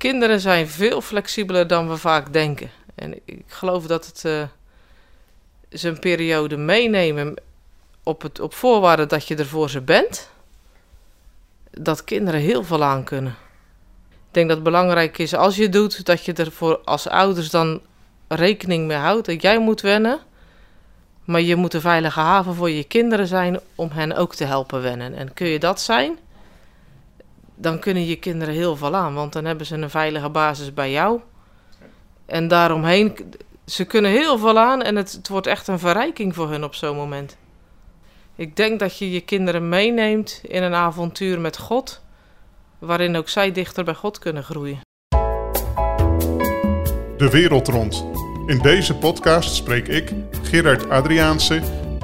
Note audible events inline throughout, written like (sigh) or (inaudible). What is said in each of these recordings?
kinderen zijn veel flexibeler dan we vaak denken. En ik geloof dat het uh, ze een periode meenemen op, het, op voorwaarde dat je er voor ze bent. Dat kinderen heel veel aan kunnen. Ik denk dat het belangrijk is als je doet, dat je er voor als ouders dan rekening mee houdt. Dat jij moet wennen. Maar je moet een veilige haven voor je kinderen zijn om hen ook te helpen wennen. En kun je dat zijn, dan kunnen je kinderen heel veel aan. Want dan hebben ze een veilige basis bij jou. En daaromheen, ze kunnen heel veel aan en het, het wordt echt een verrijking voor hun op zo'n moment. Ik denk dat je je kinderen meeneemt in een avontuur met God, waarin ook zij dichter bij God kunnen groeien. De wereld rond. In deze podcast spreek ik, Gerard Adriaanse,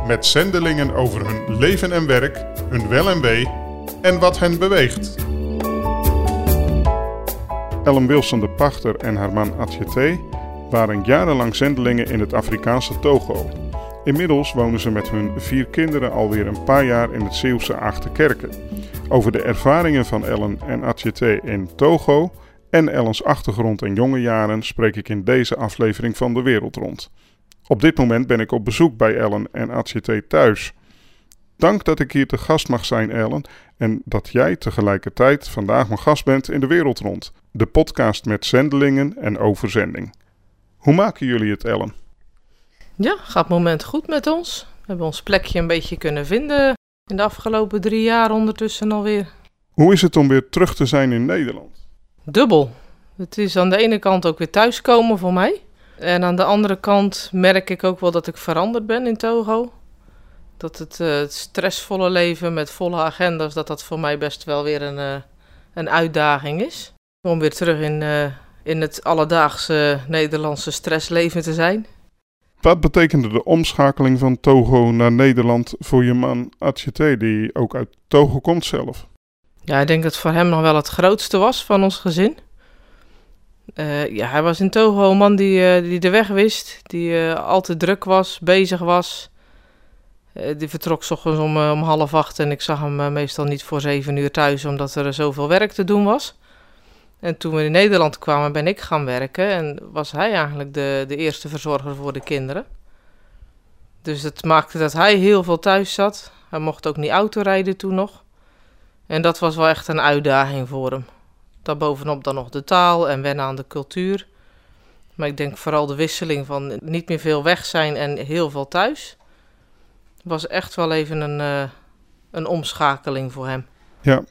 met zendelingen over hun leven en werk, hun wel en wee en wat hen beweegt. Ellen Wilson de Pachter en haar man Atjeté waren jarenlang zendelingen in het Afrikaanse Togo. Inmiddels wonen ze met hun vier kinderen alweer een paar jaar in het Zeeuwse Achterkerken. Over de ervaringen van Ellen en Atjeté in Togo en Ellens achtergrond en jonge jaren spreek ik in deze aflevering van De Wereld Rond. Op dit moment ben ik op bezoek bij Ellen en Atjeté thuis. Dank dat ik hier te gast mag zijn, Ellen, en dat jij tegelijkertijd vandaag mijn gast bent in De Wereld Rond, de podcast met zendelingen en overzending. Hoe maken jullie het, Ellen? Ja, gaat moment goed met ons. We hebben ons plekje een beetje kunnen vinden in de afgelopen drie jaar ondertussen alweer. Hoe is het om weer terug te zijn in Nederland? Dubbel. Het is aan de ene kant ook weer thuiskomen voor mij. En aan de andere kant merk ik ook wel dat ik veranderd ben in Togo. Dat het, uh, het stressvolle leven met volle agendas, dat dat voor mij best wel weer een, uh, een uitdaging is. Om weer terug in, uh, in het alledaagse Nederlandse stressleven te zijn. Wat betekende de omschakeling van Togo naar Nederland voor je man Atjeté, die ook uit Togo komt zelf? Ja, ik denk dat het voor hem nog wel het grootste was van ons gezin. Ja, hij was in Togo een man die, die de weg wist, die altijd druk was, bezig was. Die vertrok s ochtends om, om half acht en ik zag hem meestal niet voor zeven uur thuis, omdat er zoveel werk te doen was. En toen we in Nederland kwamen, ben ik gaan werken en was hij eigenlijk de, de eerste verzorger voor de kinderen. Dus het maakte dat hij heel veel thuis zat. Hij mocht ook niet autorijden toen nog. En dat was wel echt een uitdaging voor hem. Daarbovenop dan nog de taal en wennen aan de cultuur. Maar ik denk vooral de wisseling van niet meer veel weg zijn en heel veel thuis. Was echt wel even een, uh, een omschakeling voor hem. Ja.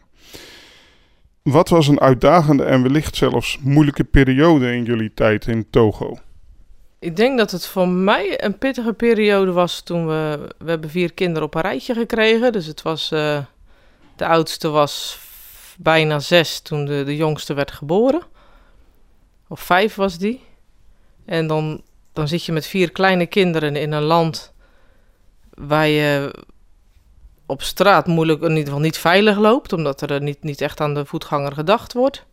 Wat was een uitdagende en wellicht zelfs moeilijke periode in jullie tijd in Togo? Ik denk dat het voor mij een pittige periode was toen we... We hebben vier kinderen op een rijtje gekregen. Dus het was... Uh, de oudste was bijna zes toen de, de jongste werd geboren. Of vijf was die. En dan, dan zit je met vier kleine kinderen in een land waar je op straat moeilijk, in ieder geval niet veilig loopt, omdat er niet, niet echt aan de voetganger gedacht wordt.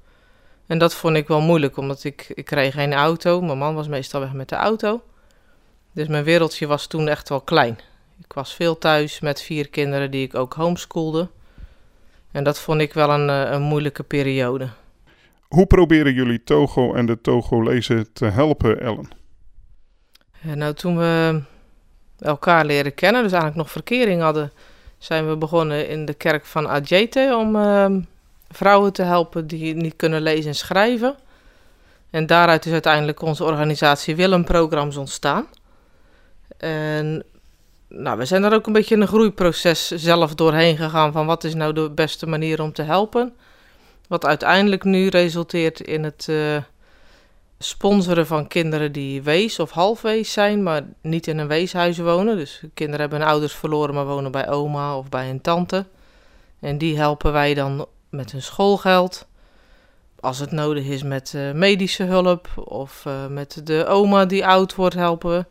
En dat vond ik wel moeilijk, omdat ik, ik kreeg geen auto. Mijn man was meestal weg met de auto. Dus mijn wereldje was toen echt wel klein. Ik was veel thuis met vier kinderen die ik ook homeschoolde. En dat vond ik wel een, eh, een moeilijke periode. Hoe proberen jullie Togo en de Togolezen te helpen, Ellen? Ja, nou, toen we elkaar leren kennen, dus eigenlijk nog verkering hadden, zijn we begonnen in de kerk van Adjete om uh, vrouwen te helpen die niet kunnen lezen en schrijven. En daaruit is uiteindelijk onze organisatie Willem-programma's ontstaan. En nou, we zijn er ook een beetje in een groeiproces zelf doorheen gegaan van wat is nou de beste manier om te helpen. Wat uiteindelijk nu resulteert in het uh, sponsoren van kinderen die wees of halfwees zijn, maar niet in een weeshuis wonen. Dus kinderen hebben hun ouders verloren, maar wonen bij oma of bij een tante. En die helpen wij dan met hun schoolgeld. Als het nodig is met uh, medische hulp of uh, met de oma die oud wordt, helpen we.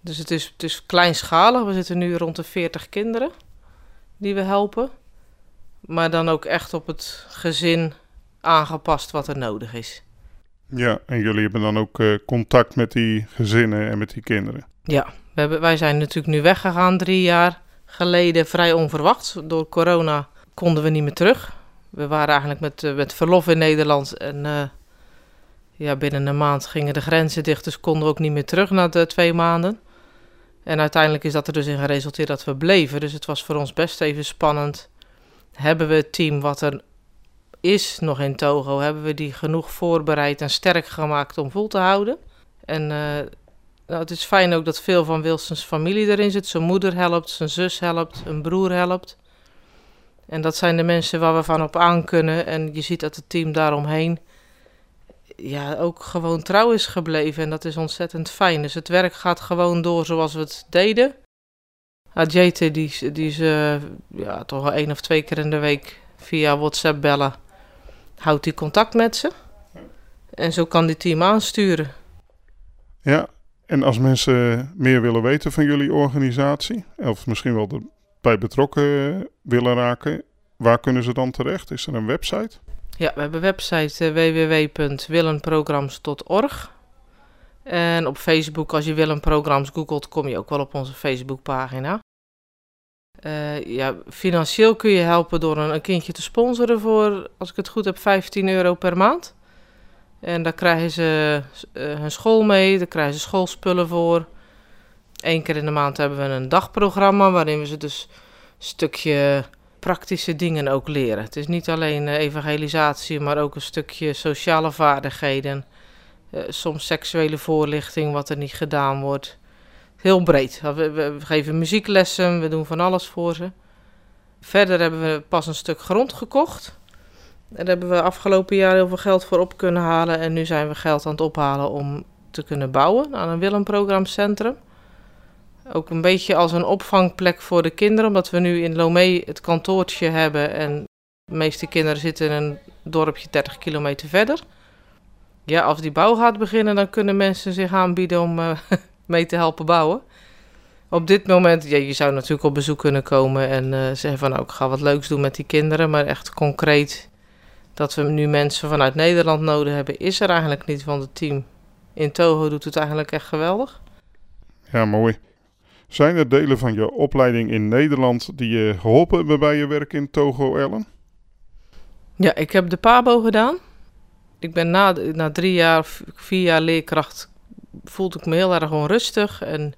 Dus het is, het is kleinschalig. We zitten nu rond de 40 kinderen die we helpen. Maar dan ook echt op het gezin aangepast wat er nodig is. Ja, en jullie hebben dan ook uh, contact met die gezinnen en met die kinderen? Ja, we hebben, wij zijn natuurlijk nu weggegaan drie jaar geleden, vrij onverwachts. Door corona konden we niet meer terug. We waren eigenlijk met, uh, met verlof in Nederland en uh, ja, binnen een maand gingen de grenzen dicht, dus konden we ook niet meer terug na de twee maanden. En uiteindelijk is dat er dus in geresulteerd dat we bleven. Dus het was voor ons best even spannend. Hebben we het team wat er is nog in Togo, hebben we die genoeg voorbereid en sterk gemaakt om vol te houden? En uh, nou, het is fijn ook dat veel van Wilsons familie erin zit. Zijn moeder helpt, zijn zus helpt, een broer helpt. En dat zijn de mensen waar we van op aan kunnen. En je ziet dat het team daaromheen ja, ook gewoon trouw is gebleven. En dat is ontzettend fijn. Dus het werk gaat gewoon door zoals we het deden. Adjete, die, die ze ja, toch wel één of twee keer in de week via WhatsApp bellen. Houdt die contact met ze. En zo kan die team aansturen. Ja, en als mensen meer willen weten van jullie organisatie, of misschien wel erbij betrokken willen raken, waar kunnen ze dan terecht? Is er een website? Ja, we hebben een website uh, www.willenprograms.org. En op Facebook, als je Willenprograms googelt, kom je ook wel op onze Facebookpagina. Uh, ja, financieel kun je helpen door een, een, kindje te sponsoren voor, als ik het goed heb, 15 euro per maand. En daar krijgen ze uh, hun school mee, daar krijgen ze schoolspullen voor. Eén keer in de maand hebben we een dagprogramma waarin we ze dus een stukje praktische dingen ook leren. Het is niet alleen uh, evangelisatie, maar ook een stukje sociale vaardigheden. Soms seksuele voorlichting, wat er niet gedaan wordt. Heel breed. We, geven muzieklessen, we doen van alles voor ze. Verder hebben we pas een stuk grond gekocht. Daar hebben we afgelopen jaar heel veel geld voor op kunnen halen. En nu zijn we geld aan het ophalen om te kunnen bouwen aan een Willem-programcentrum. Ook een beetje als een opvangplek voor de kinderen, omdat we nu in Lomé het kantoortje hebben. En de meeste kinderen zitten in een dorpje 30 kilometer verder. Ja, als die bouw gaat beginnen, dan kunnen mensen zich aanbieden om uh, (laughs) mee te helpen bouwen. Op dit moment, ja, je zou natuurlijk op bezoek kunnen komen en uh, zeggen van nou, ik ga wat leuks doen met die kinderen. Maar echt concreet dat we nu mensen vanuit Nederland nodig hebben, is er eigenlijk niet. Want het team in Toho doet het eigenlijk echt geweldig. Ja, mooi. Zijn er delen van je opleiding in Nederland die je geholpen hebben bij je werk in Togo, Ellen? Ja, ik heb de PABO gedaan. Ik ben na, na drie jaar, vier jaar leerkracht, voelde ik me heel erg onrustig. En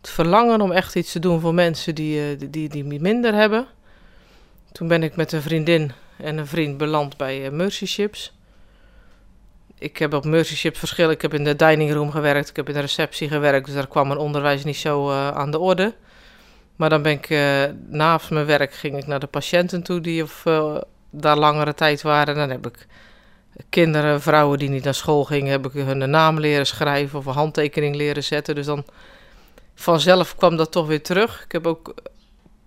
het verlangen om echt iets te doen voor mensen die, eh, die, die, minder hebben. Toen ben ik met een vriendin en een vriend beland bij uh, Mercy Ships. Ik heb op Mercy Ships verschil. Ik heb in de dining room gewerkt, ik heb in de receptie gewerkt, dus daar kwam mijn onderwijs niet zo uh, aan de orde. Maar dan ben ik uh, naast mijn werk ging ik naar de patiënten toe die of, daar langere tijd waren. Dan heb ik kinderen, vrouwen die niet naar school gingen, heb ik hun naam leren schrijven of een handtekening leren zetten. Dus dan vanzelf kwam dat toch weer terug. Ik heb ook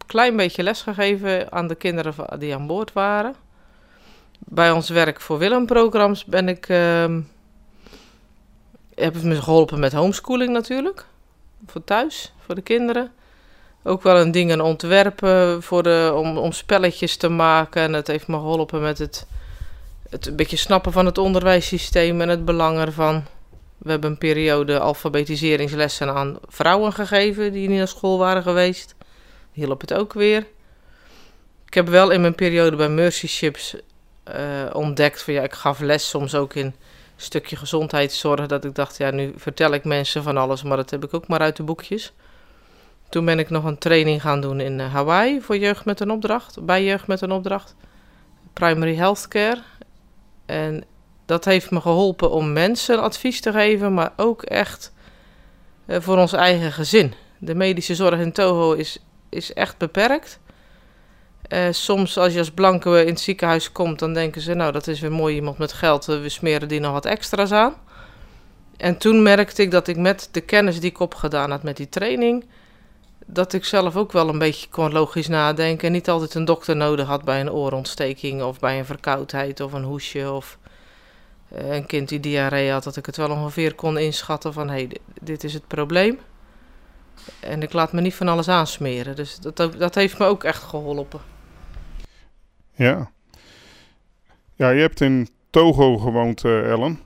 klein beetje lesgegeven aan de kinderen die aan boord waren. Bij ons werk voor Willem-programma's ben ik. Uh, heb ik me geholpen met homeschooling natuurlijk. Voor thuis, voor de kinderen. Ook wel een dingen ontwerpen voor de, om, om spelletjes te maken. En het heeft me geholpen met het, het een beetje snappen van het onderwijssysteem en het belang ervan. We hebben een periode alfabetiseringslessen aan vrouwen gegeven die niet naar school waren geweest hielp het ook weer. Ik heb wel in mijn periode bij Mercy Ships uh, ontdekt van ja, ik gaf les soms ook in een stukje gezondheidszorg. Dat ik dacht, ja, nu vertel ik mensen van alles, maar dat heb ik ook maar uit de boekjes. Toen ben ik nog een training gaan doen in uh, Hawaii voor jeugd met een opdracht, bij jeugd met een opdracht. Primary Healthcare. En dat heeft me geholpen om mensen advies te geven, maar ook echt uh, voor ons eigen gezin. De medische zorg in Toho is is echt beperkt. Uh, soms als je als blanke in het ziekenhuis komt, dan denken ze, nou dat is weer mooi iemand met geld, we smeren die nog wat extra's aan. En toen merkte ik dat ik met de kennis die ik opgedaan had met die training, dat ik zelf ook wel een beetje kon logisch nadenken en niet altijd een dokter nodig had bij een oorontsteking of bij een verkoudheid of een hoesje of uh, een kind die diarree had, dat ik het wel ongeveer kon inschatten van hé, hey, dit is het probleem. En ik laat me niet van alles aansmeren. Dus dat, dat heeft me ook echt geholpen. Ja. Ja, je hebt in Togo gewoond, uh, Ellen.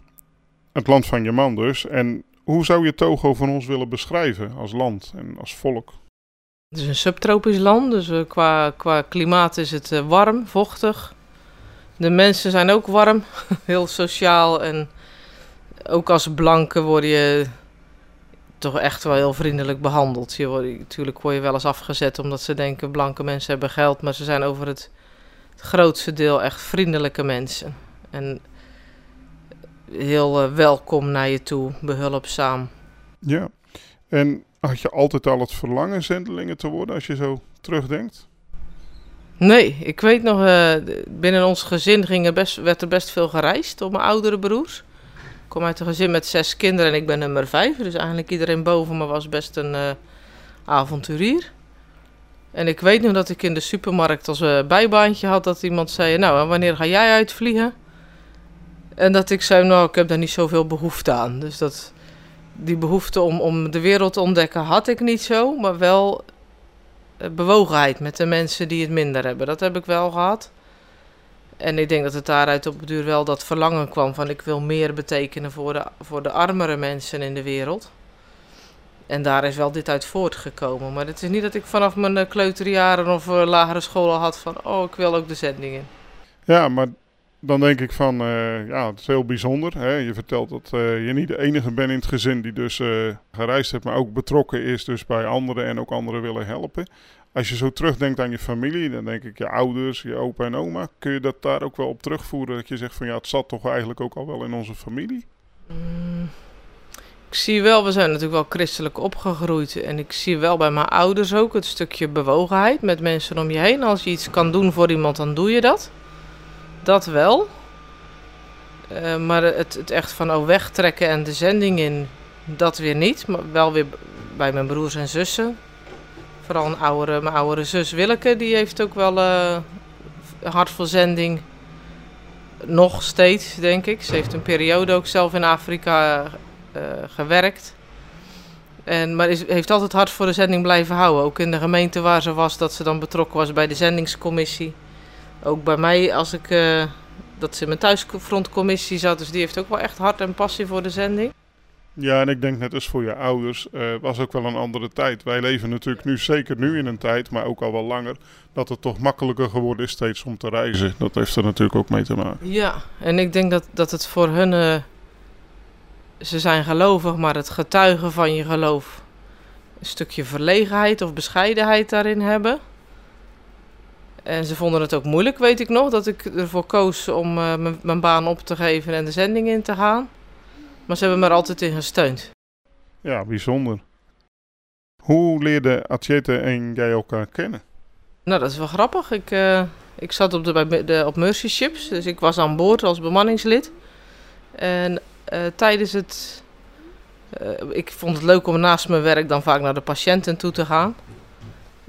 Het land van je man dus. En hoe zou je Togo van ons willen beschrijven als land en als volk? Het is een subtropisch land, dus uh, qua, qua klimaat is het uh, warm, vochtig. De mensen zijn ook warm, (laughs) heel sociaal en ook als blanke word je toch echt wel heel vriendelijk behandeld. Je wordt, natuurlijk word je wel eens afgezet omdat ze denken blanke mensen hebben geld, maar ze zijn over het, het grootste deel echt vriendelijke mensen. En heel eh, welkom naar je toe, behulpzaam. Ja, en had je altijd al het verlangen zendelingen te worden als je zo terugdenkt? Nee, ik weet nog, uh, binnen ons gezin ging er best, werd er best veel gereisd door mijn oudere broers. Ik kom uit een gezin met zes kinderen en ik ben nummer vijf. Dus eigenlijk iedereen boven me was best een uh, avonturier. En ik weet nog dat ik in de supermarkt als uh, bijbaantje had dat iemand zei... Nou, wanneer ga jij uitvliegen? En dat ik zei, nou, ik heb daar niet zoveel behoefte aan. Dus dat, die behoefte om, om de wereld te ontdekken had ik niet zo. Maar wel eh, bewogenheid met de mensen die het minder hebben. Dat heb ik wel gehad. En ik denk dat het daaruit op het duur wel dat verlangen kwam van ik wil meer betekenen voor de, voor de armere mensen in de wereld. En daar is wel dit uit voortgekomen. Maar het is niet dat ik vanaf mijn eh, kleuterjaren of uh, lagere school had van oh, ik wil ook de zending in. Ja, maar dan denk ik van, uh, ja, het is heel bijzonder. Hè? Je vertelt dat uh, je niet de enige bent in het gezin die dus uh, gereisd heeft, maar ook betrokken is dus bij anderen en ook anderen willen helpen. Als je zo terugdenkt aan je familie, dan denk ik je ouders, je opa en oma. Kun je dat daar ook wel op terugvoeren? Dat je zegt van ja, het zat toch eigenlijk ook al wel in onze familie? Mm, ik zie wel, we zijn natuurlijk wel christelijk opgegroeid. En ik zie wel bij mijn ouders ook het stukje bewogenheid met mensen om je heen. Als je iets kan doen voor iemand, dan doe je dat dat wel. Uh, maar het, het echt van oh, wegtrekken en de zending in, dat weer niet. Maar wel weer bij mijn broers en zussen. Vooral een oudere, mijn oudere zus Willeke, die heeft ook wel uh, hart voor zending. Nog steeds, denk ik. Ze heeft een periode ook zelf in Afrika uh, gewerkt. En, maar is, heeft altijd hart voor de zending blijven houden. Ook in de gemeente waar ze was, dat ze dan betrokken was bij de zendingscommissie ook bij mij, als ik, uh, dat ze in mijn thuisfrontcommissie zat, dus die heeft ook wel echt hart en passie voor de zending. Ja, en ik denk net als voor je ouders, uh, was ook wel een andere tijd. Wij leven natuurlijk nu, zeker nu in een tijd, maar ook al wel langer, dat het toch makkelijker geworden is steeds om te reizen. Dat heeft er natuurlijk ook mee te maken. Ja, en ik denk dat, dat het voor hun, uh, ze zijn gelovig, maar het getuigen van je geloof, een stukje verlegenheid of bescheidenheid daarin hebben. En ze vonden het ook moeilijk, weet ik nog, dat ik ervoor koos om uh, mijn baan op te geven en de zending in te gaan. Maar ze hebben me er altijd in gesteund. Ja, bijzonder. Hoe leerden Atjete en jij elkaar kennen? Nou, dat is wel grappig. Ik, uh, ik zat op, de, de, op Mercy Ships, dus ik was aan boord als bemanningslid. En uh, tijdens het... ik vond het leuk om naast mijn werk dan vaak naar de patiënten toe te gaan.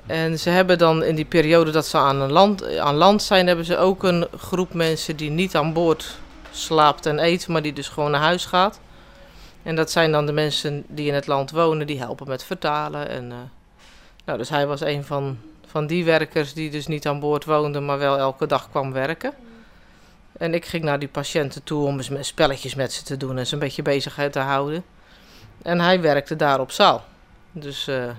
En ze hebben dan in die periode dat ze aan, een land, aan land zijn, hebben ze ook een groep mensen die niet aan boord slaapt en eet, maar die dus gewoon naar huis gaat. En dat zijn dan de mensen die in het land wonen, die helpen met vertalen. En, uh, nou, dus hij was een van, van die werkers die dus niet aan boord woonde, maar wel elke dag kwam werken. En ik ging naar die patiënten toe om eens spelletjes met ze te doen en ze een beetje bezig te houden. En hij werkte daar op zaal. Dus uh,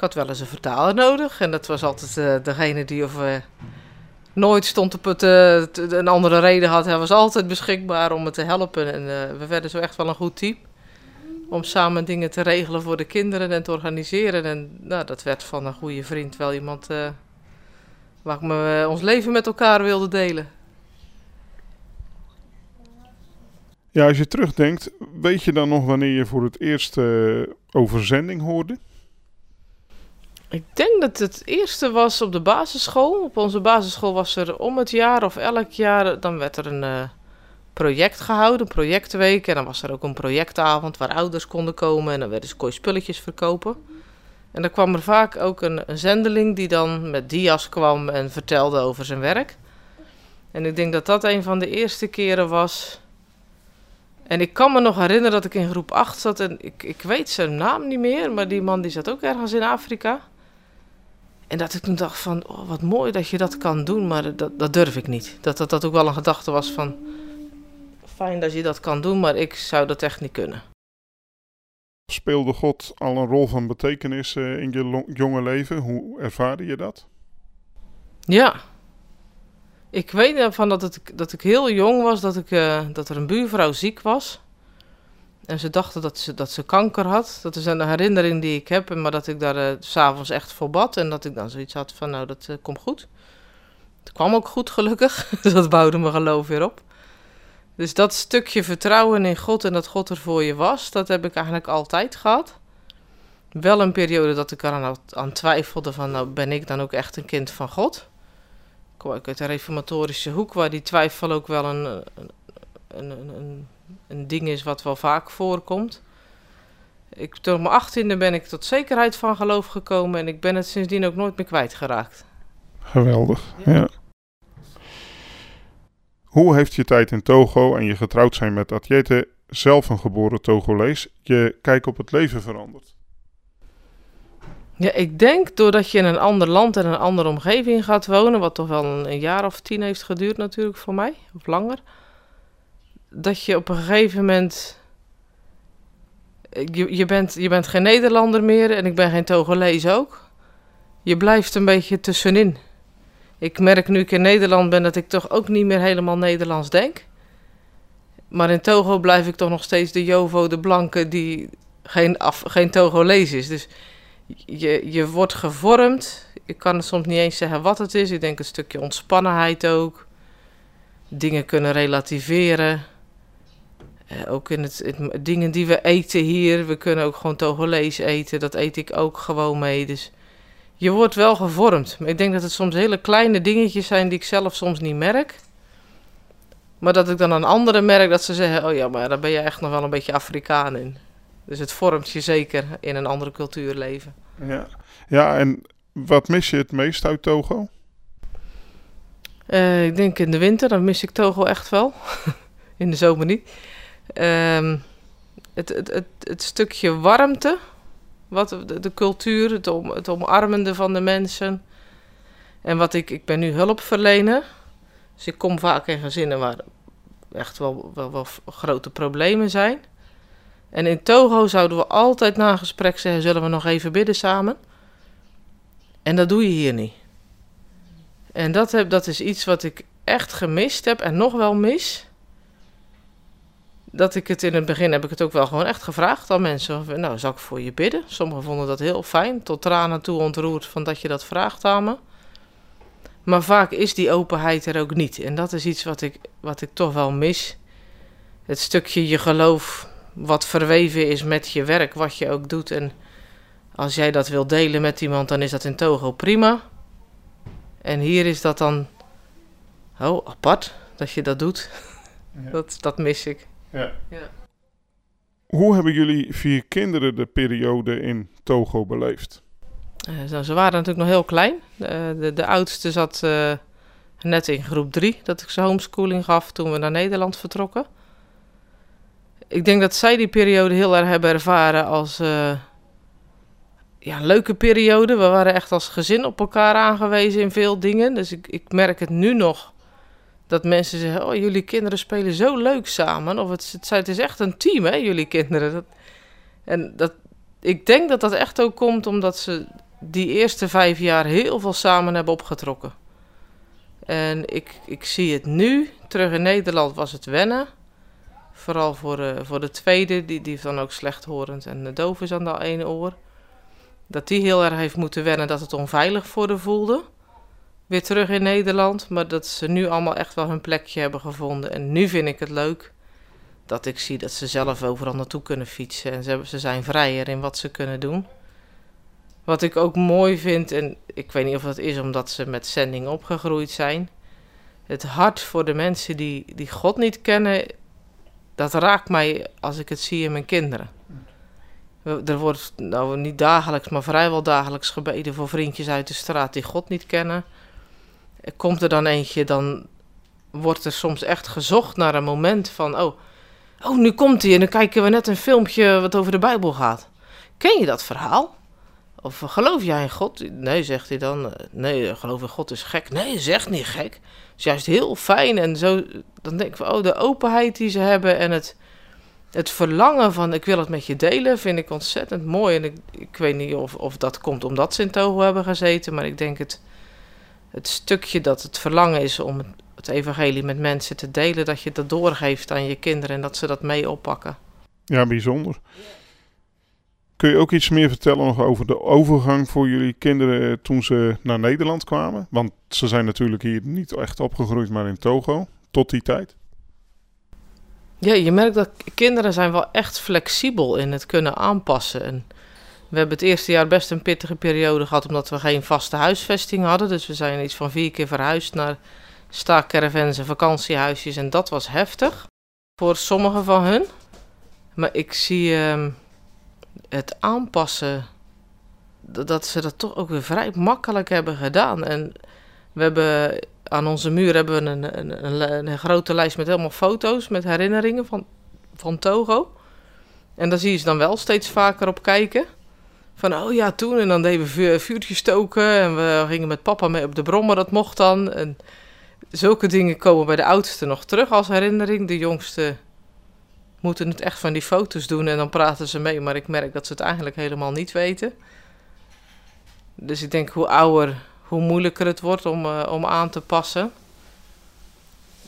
ik had wel eens een vertaler nodig. En dat was altijd uh, degene die of, uh, nooit stond het, uh, een andere reden had. Hij was altijd beschikbaar om me te helpen. En we werden zo echt wel een goed team. Om samen dingen te regelen voor de kinderen en te organiseren. En nou, dat werd van een goede vriend wel iemand waar me, ons leven met elkaar wilde delen. Ja, als je terugdenkt, weet je dan nog wanneer je voor het eerst over zending hoorde? Ik denk dat het eerste was op de basisschool. Op onze basisschool was er om het jaar of elk jaar, dan werd er een uh, project gehouden, een projectweek. En dan was er ook een projectavond waar ouders konden komen en dan werden ze kooi spulletjes verkopen. En dan kwam er vaak ook een, een zendeling die dan met dia's kwam en vertelde over zijn werk. En ik denk dat dat een van de eerste keren was. En ik kan me nog herinneren dat ik in groep 8 zat en ik, ik weet zijn naam niet meer, maar die man die zat ook ergens in Afrika. En dat ik toen dacht van, oh, wat mooi dat je dat kan doen, maar dat, dat durf ik niet. Dat, dat dat ook wel een gedachte was van, fijn dat je dat kan doen, maar ik zou dat echt niet kunnen. Speelde God al een rol van betekenis uh, in je jonge leven? Hoe ervaarde je dat? Ja. Ik weet ervan dat, het, dat ik heel jong was, dat, ik, uh, dat er een buurvrouw ziek was. En ze dachten dat ze, dat ze kanker had. Dat is een herinnering die ik heb. Maar dat ik daar uh, s'avonds echt voor bad. En dat ik dan zoiets had van, nou, dat komt goed. Het kwam ook goed, gelukkig. (laughs) dat bouwde mijn geloof weer op. Dus dat stukje vertrouwen in God en dat God er voor je was, dat heb ik eigenlijk altijd gehad. Wel een periode dat ik eraan aan twijfelde van, nou ben ik dan ook echt een kind van God? Ik kom uit de reformatorische hoek, waar die twijfel ook wel een, een, een, een, een ding is wat wel vaak voorkomt. Ik, door mijn achttiende ben ik tot zekerheid van geloof gekomen en ik ben het sindsdien ook nooit meer kwijtgeraakt. Geweldig, ja. Hoe heeft je tijd in Togo en je getrouwd zijn met Atjete, zelf een geboren Togolees, je kijk op het leven veranderd? Ja, ik denk doordat je in een ander land en een andere omgeving gaat wonen, wat toch wel een, jaar of tien heeft geduurd natuurlijk voor mij, of langer, dat je op een gegeven moment. Je, je, bent, je bent geen Nederlander meer en ik ben geen Togolees ook. Je blijft een beetje tussenin ik merk nu ik in Nederland ben dat ik toch ook niet meer helemaal Nederlands denk. Maar in Togo blijf ik toch nog steeds de Jovo, de blanke, die geen, af, geen Togolees is. Dus je, je wordt gevormd. Ik kan het soms niet eens zeggen wat het is. Ik denk een stukje ontspannenheid ook. Dingen kunnen relativeren. Eh, ook in het, het, dingen die we eten hier. We kunnen ook gewoon Togolees eten. Dat eet ik ook gewoon mee. Dus je wordt wel gevormd. Maar ik denk dat het soms hele kleine dingetjes zijn die ik zelf soms niet merk. Maar dat ik dan aan anderen merk dat ze zeggen: Oh ja, maar daar ben je echt nog wel een beetje Afrikaan in. Dus het vormt je zeker in een andere cultuur leven. Ja, ja en wat mis je het meest uit Togo? Uh, ik denk in de winter, dan mis ik Togo echt wel. (laughs) in de zomer niet. Um, het, het, het, het stukje warmte wat de, de cultuur, het, het omarmende van de mensen. En wat ik, ik ben nu hulpverlener. Dus ik kom vaak in gezinnen waar echt wel, wel, grote problemen zijn. En in Togo zouden we altijd na gesprek zeggen: zullen we nog even bidden samen? En dat doe je hier niet. En dat, heb, dat is iets wat ik echt gemist heb en nog wel mis dat ik het in het begin heb ik het ook wel gewoon echt gevraagd aan mensen. Nou, zal ik voor je bidden? Sommigen vonden dat heel fijn, tot tranen toe ontroerd van dat je dat vraagt aan me. Maar vaak is die openheid er ook niet. En dat is iets wat ik, wat ik toch wel mis. Het stukje je geloof wat verweven is met je werk, wat je ook doet. En als jij dat wil delen met iemand, dan is dat in Togo prima. En hier is dat dan, oh, apart dat je dat doet. (laughs) Dat, dat mis ik. Ja. ja. Hoe hebben jullie vier kinderen de periode in Togo beleefd? Uh, ze waren natuurlijk nog heel klein. de, de, oudste zat uh, net in groep drie, dat ik ze homeschooling gaf toen we naar Nederland vertrokken. Ik denk dat zij die periode heel erg hebben ervaren als uh, ja, een leuke periode. We waren echt als gezin op elkaar aangewezen in veel dingen. Dus ik, ik merk het nu nog dat mensen zeggen: Oh, jullie kinderen spelen zo leuk samen. Of het, het, is echt een team, hè, jullie kinderen. Dat, en dat, ik denk dat dat echt ook komt omdat ze die eerste vijf jaar heel veel samen hebben opgetrokken. En ik, ik zie het nu, terug in Nederland was het wennen. Vooral voor, uh, voor de tweede, die, die dan ook slechthorend en doof is aan de ene oor. Dat die heel erg heeft moeten wennen dat het onveilig voor de voelde weer terug in Nederland. Maar dat ze nu allemaal echt wel hun plekje hebben gevonden. En nu vind ik het leuk dat ik zie dat ze zelf overal naartoe kunnen fietsen. En ze, ze zijn vrijer in wat ze kunnen doen. Wat ik ook mooi vind, en ik weet niet of dat is omdat ze met zending opgegroeid zijn. Het hart voor de mensen die, die God niet kennen, dat raakt mij als ik het zie in mijn kinderen. Er wordt nou niet dagelijks, maar vrijwel dagelijks gebeden voor vriendjes uit de straat die God niet kennen. Komt er dan eentje, dan wordt er soms echt gezocht naar een moment van: oh, oh nu komt hij en dan kijken we net een filmpje wat over de Bijbel gaat. Ken je dat verhaal? Of geloof jij in God? Nee, zegt hij dan. Nee, geloof in God is gek. Nee, zegt niet gek. Het is juist heel fijn en zo. Dan denk ik van, oh, de openheid die ze hebben en het, het verlangen van ik wil het met je delen, vind ik ontzettend mooi. En ik, ik weet niet of, of dat komt omdat ze in Togo hebben gezeten, maar ik denk het het stukje dat het verlangen is om het, evangelie met mensen te delen, dat je dat doorgeeft aan je kinderen en dat ze dat mee oppakken. Ja, bijzonder. Kun je ook iets meer vertellen nog over de overgang voor jullie kinderen toen ze naar Nederland kwamen? Want ze zijn natuurlijk hier niet echt opgegroeid, maar in Togo, tot die tijd. Ja, je merkt dat kinderen zijn wel echt flexibel in het kunnen aanpassen. En we hebben het eerste jaar best een pittige periode gehad, omdat we geen vaste huisvesting hadden. Dus we zijn iets van vier keer verhuisd naar staakcaravans en vakantiehuisjes. En dat was heftig voor sommigen van hun. Maar ik zie ehm, het aanpassen, dat ze dat toch ook weer vrij makkelijk hebben gedaan. En we hebben aan onze muur hebben we een, een, een, een, grote lijst met helemaal foto's, met herinneringen van, van Togo. En daar zie je ze dan wel steeds vaker op kijken. Van, oh ja, toen. En dan deden we vuurtjes stoken. En we gingen met papa mee op de brommer, dat mocht dan. En zulke dingen komen bij de oudste nog terug als herinnering. De jongste moeten het echt van die foto's doen en dan praten ze mee. Maar ik merk dat ze het eigenlijk helemaal niet weten. Dus ik denk hoe ouder, hoe moeilijker het wordt om, uh, om aan te passen.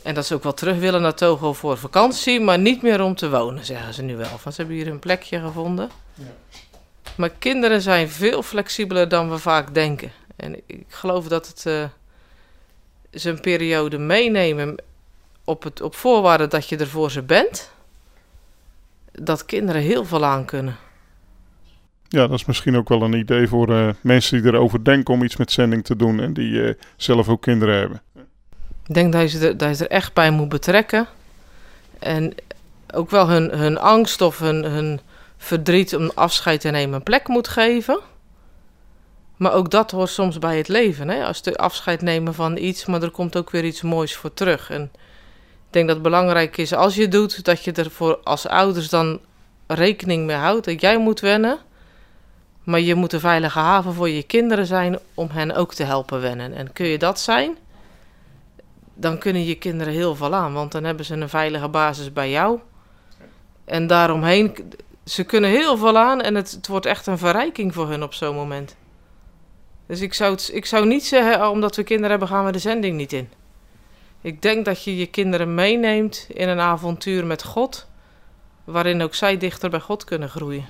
En dat ze ook wel terug willen naar Togo voor vakantie, maar niet meer om te wonen, zeggen ze nu wel. Want ze hebben hier een plekje gevonden. Maar kinderen zijn veel flexibeler dan we vaak denken. En ik geloof dat het uh, ze een periode meenemen op, het, op voorwaarde dat je er voor ze bent. Dat kinderen heel veel aan kunnen. Ja, dat is misschien ook wel een idee voor uh, mensen die erover denken om iets met zending te doen en die uh, zelf ook kinderen hebben. Ik denk dat je, er, dat je er echt bij moet betrekken. En ook wel hun, hun angst of hun, hun verdriet om afscheid te nemen een plek moet geven. Maar ook dat hoort soms bij het leven. Hè? Als de afscheid nemen van iets, maar er komt ook weer iets moois voor terug. En ik denk dat het belangrijk is als je doet, dat je er voor als ouders dan rekening mee houdt. Dat jij moet wennen. Maar je moet een veilige haven voor je kinderen zijn om hen ook te helpen wennen. En kun je dat zijn, dan kunnen je kinderen heel veel aan. Want dan hebben ze een veilige basis bij jou. En daaromheen ze kunnen heel veel aan en het, het wordt echt een verrijking voor hun op zo'n moment. Dus ik zou, ik zou niet zeggen, omdat we kinderen hebben, gaan we de zending niet in. Ik denk dat je je kinderen meeneemt in een avontuur met God, waarin ook zij dichter bij God kunnen groeien.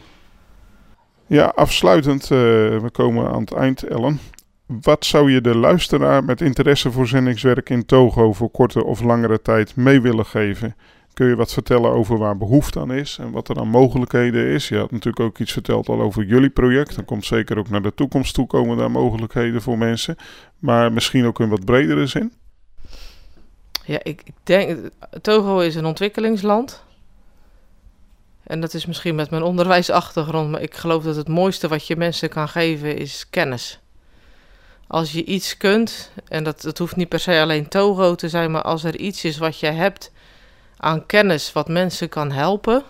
Ja, afsluitend, uh, we komen aan het eind, Ellen. Wat zou je de luisteraar met interesse voor zendingswerk in Togo voor korte of langere tijd mee willen geven? Kun je wat vertellen over waar behoefte aan is en wat er aan mogelijkheden is? Je had natuurlijk ook iets verteld al over jullie project. Dan komt zeker ook naar de toekomst toe komen daar mogelijkheden voor mensen. Maar misschien ook in wat bredere zin? Ja, ik, denk, Togo is een ontwikkelingsland. En dat is misschien met mijn onderwijsachtergrond, maar ik geloof dat het mooiste wat je mensen kan geven is kennis. Als je iets kunt, en dat, dat hoeft niet per se alleen Togo te zijn, maar als er iets is wat je hebt aan kennis wat mensen kan helpen.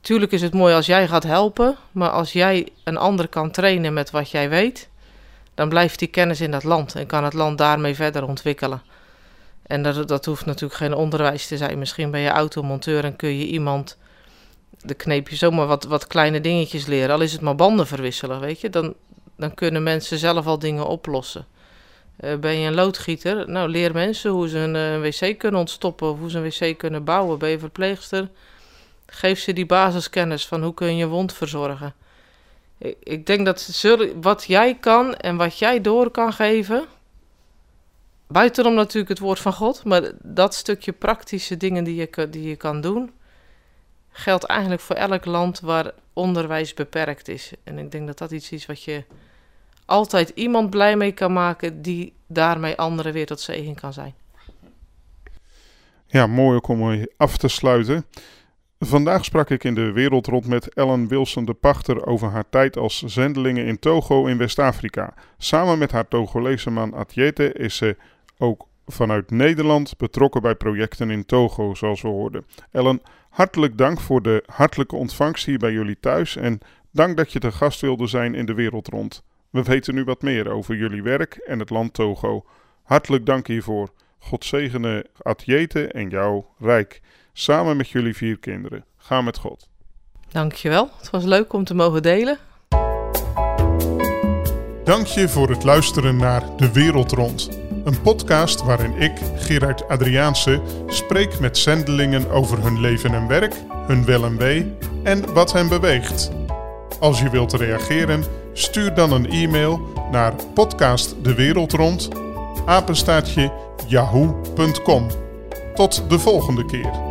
Tuurlijk is het mooi als jij gaat helpen, maar als jij een ander kan trainen met wat jij weet, dan blijft die kennis in dat land en kan het land daarmee verder ontwikkelen. En dat, dat hoeft natuurlijk geen onderwijs te zijn. Misschien ben je automonteur en kun je iemand, de kneep je zomaar wat, wat kleine dingetjes leren. Al is het maar banden verwisselen, weet je. Dan, dan kunnen mensen zelf al dingen oplossen. Uh, ben je een loodgieter? Nou, leer mensen hoe ze een, uh, wc kunnen ontstoppen of hoe ze een wc kunnen bouwen. Ben je verpleegster? Geef ze die basiskennis van hoe kun je wond verzorgen. Ik, ik denk dat wat jij kan en wat jij door kan geven, buitenom natuurlijk het woord van God, maar dat stukje praktische dingen die je, die je kan doen, geldt eigenlijk voor elk land waar onderwijs beperkt is. En ik denk dat dat iets is wat je altijd iemand blij mee kan maken die daarmee anderen weer tot zegen kan zijn. Ja, mooi ook om af te sluiten. Vandaag sprak ik in de wereld rond met Ellen Wilson de Pachter over haar tijd als zendelinge in Togo in West-Afrika. Samen met haar Togolese man Atjete is ze ook vanuit Nederland betrokken bij projecten in Togo, zoals we hoorden. Ellen, hartelijk dank voor de hartelijke ontvangst hier bij jullie thuis en dank dat je te gast wilde zijn in de wereld rond. We weten nu wat meer over jullie werk en het land Togo. Hartelijk dank hiervoor. God zegene Atjete en jouw rijk. Samen met jullie vier kinderen. Ga met God. Dankjewel. Het was leuk om te mogen delen. Dank je voor het luisteren naar De Wereld Rond. Een podcast waarin ik, Gerard Adriaanse, spreek met zendelingen over hun leven en werk, hun wel en wee en wat hen beweegt. Als je wilt reageren, stuur dan een e-mail naar podcastdewereldrond. Tot de volgende keer.